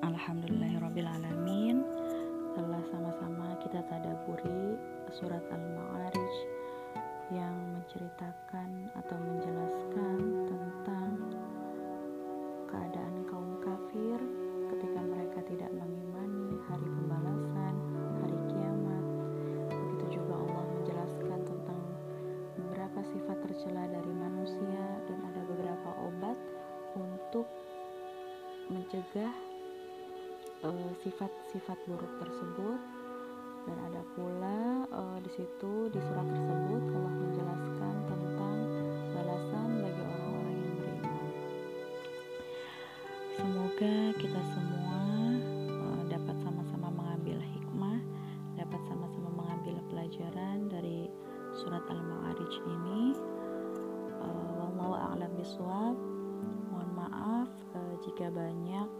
Alhamdulillahirrabbilalamin. Telah sama-sama kita tadaburi surat Al-Ma'arij Yang menceritakan atau menjelaskan tentang Keadaan kaum kafir ketika mereka tidak mengimani hari pembalasan, hari kiamat. Begitu juga Allah menjelaskan tentang beberapa sifat tercela dari manusia Dan ada beberapa obat untuk mencegah sifat-sifat uh, buruk tersebut dan ada pula uh, di situ di surat tersebut Allah menjelaskan tentang balasan bagi orang-orang yang beriman. Semoga kita semua uh, dapat sama-sama mengambil hikmah, dapat sama-sama mengambil pelajaran dari surat Al-Ma'arij ini. Uh, Wallahu a'lam bishawab. Mohon maaf uh, jika banyak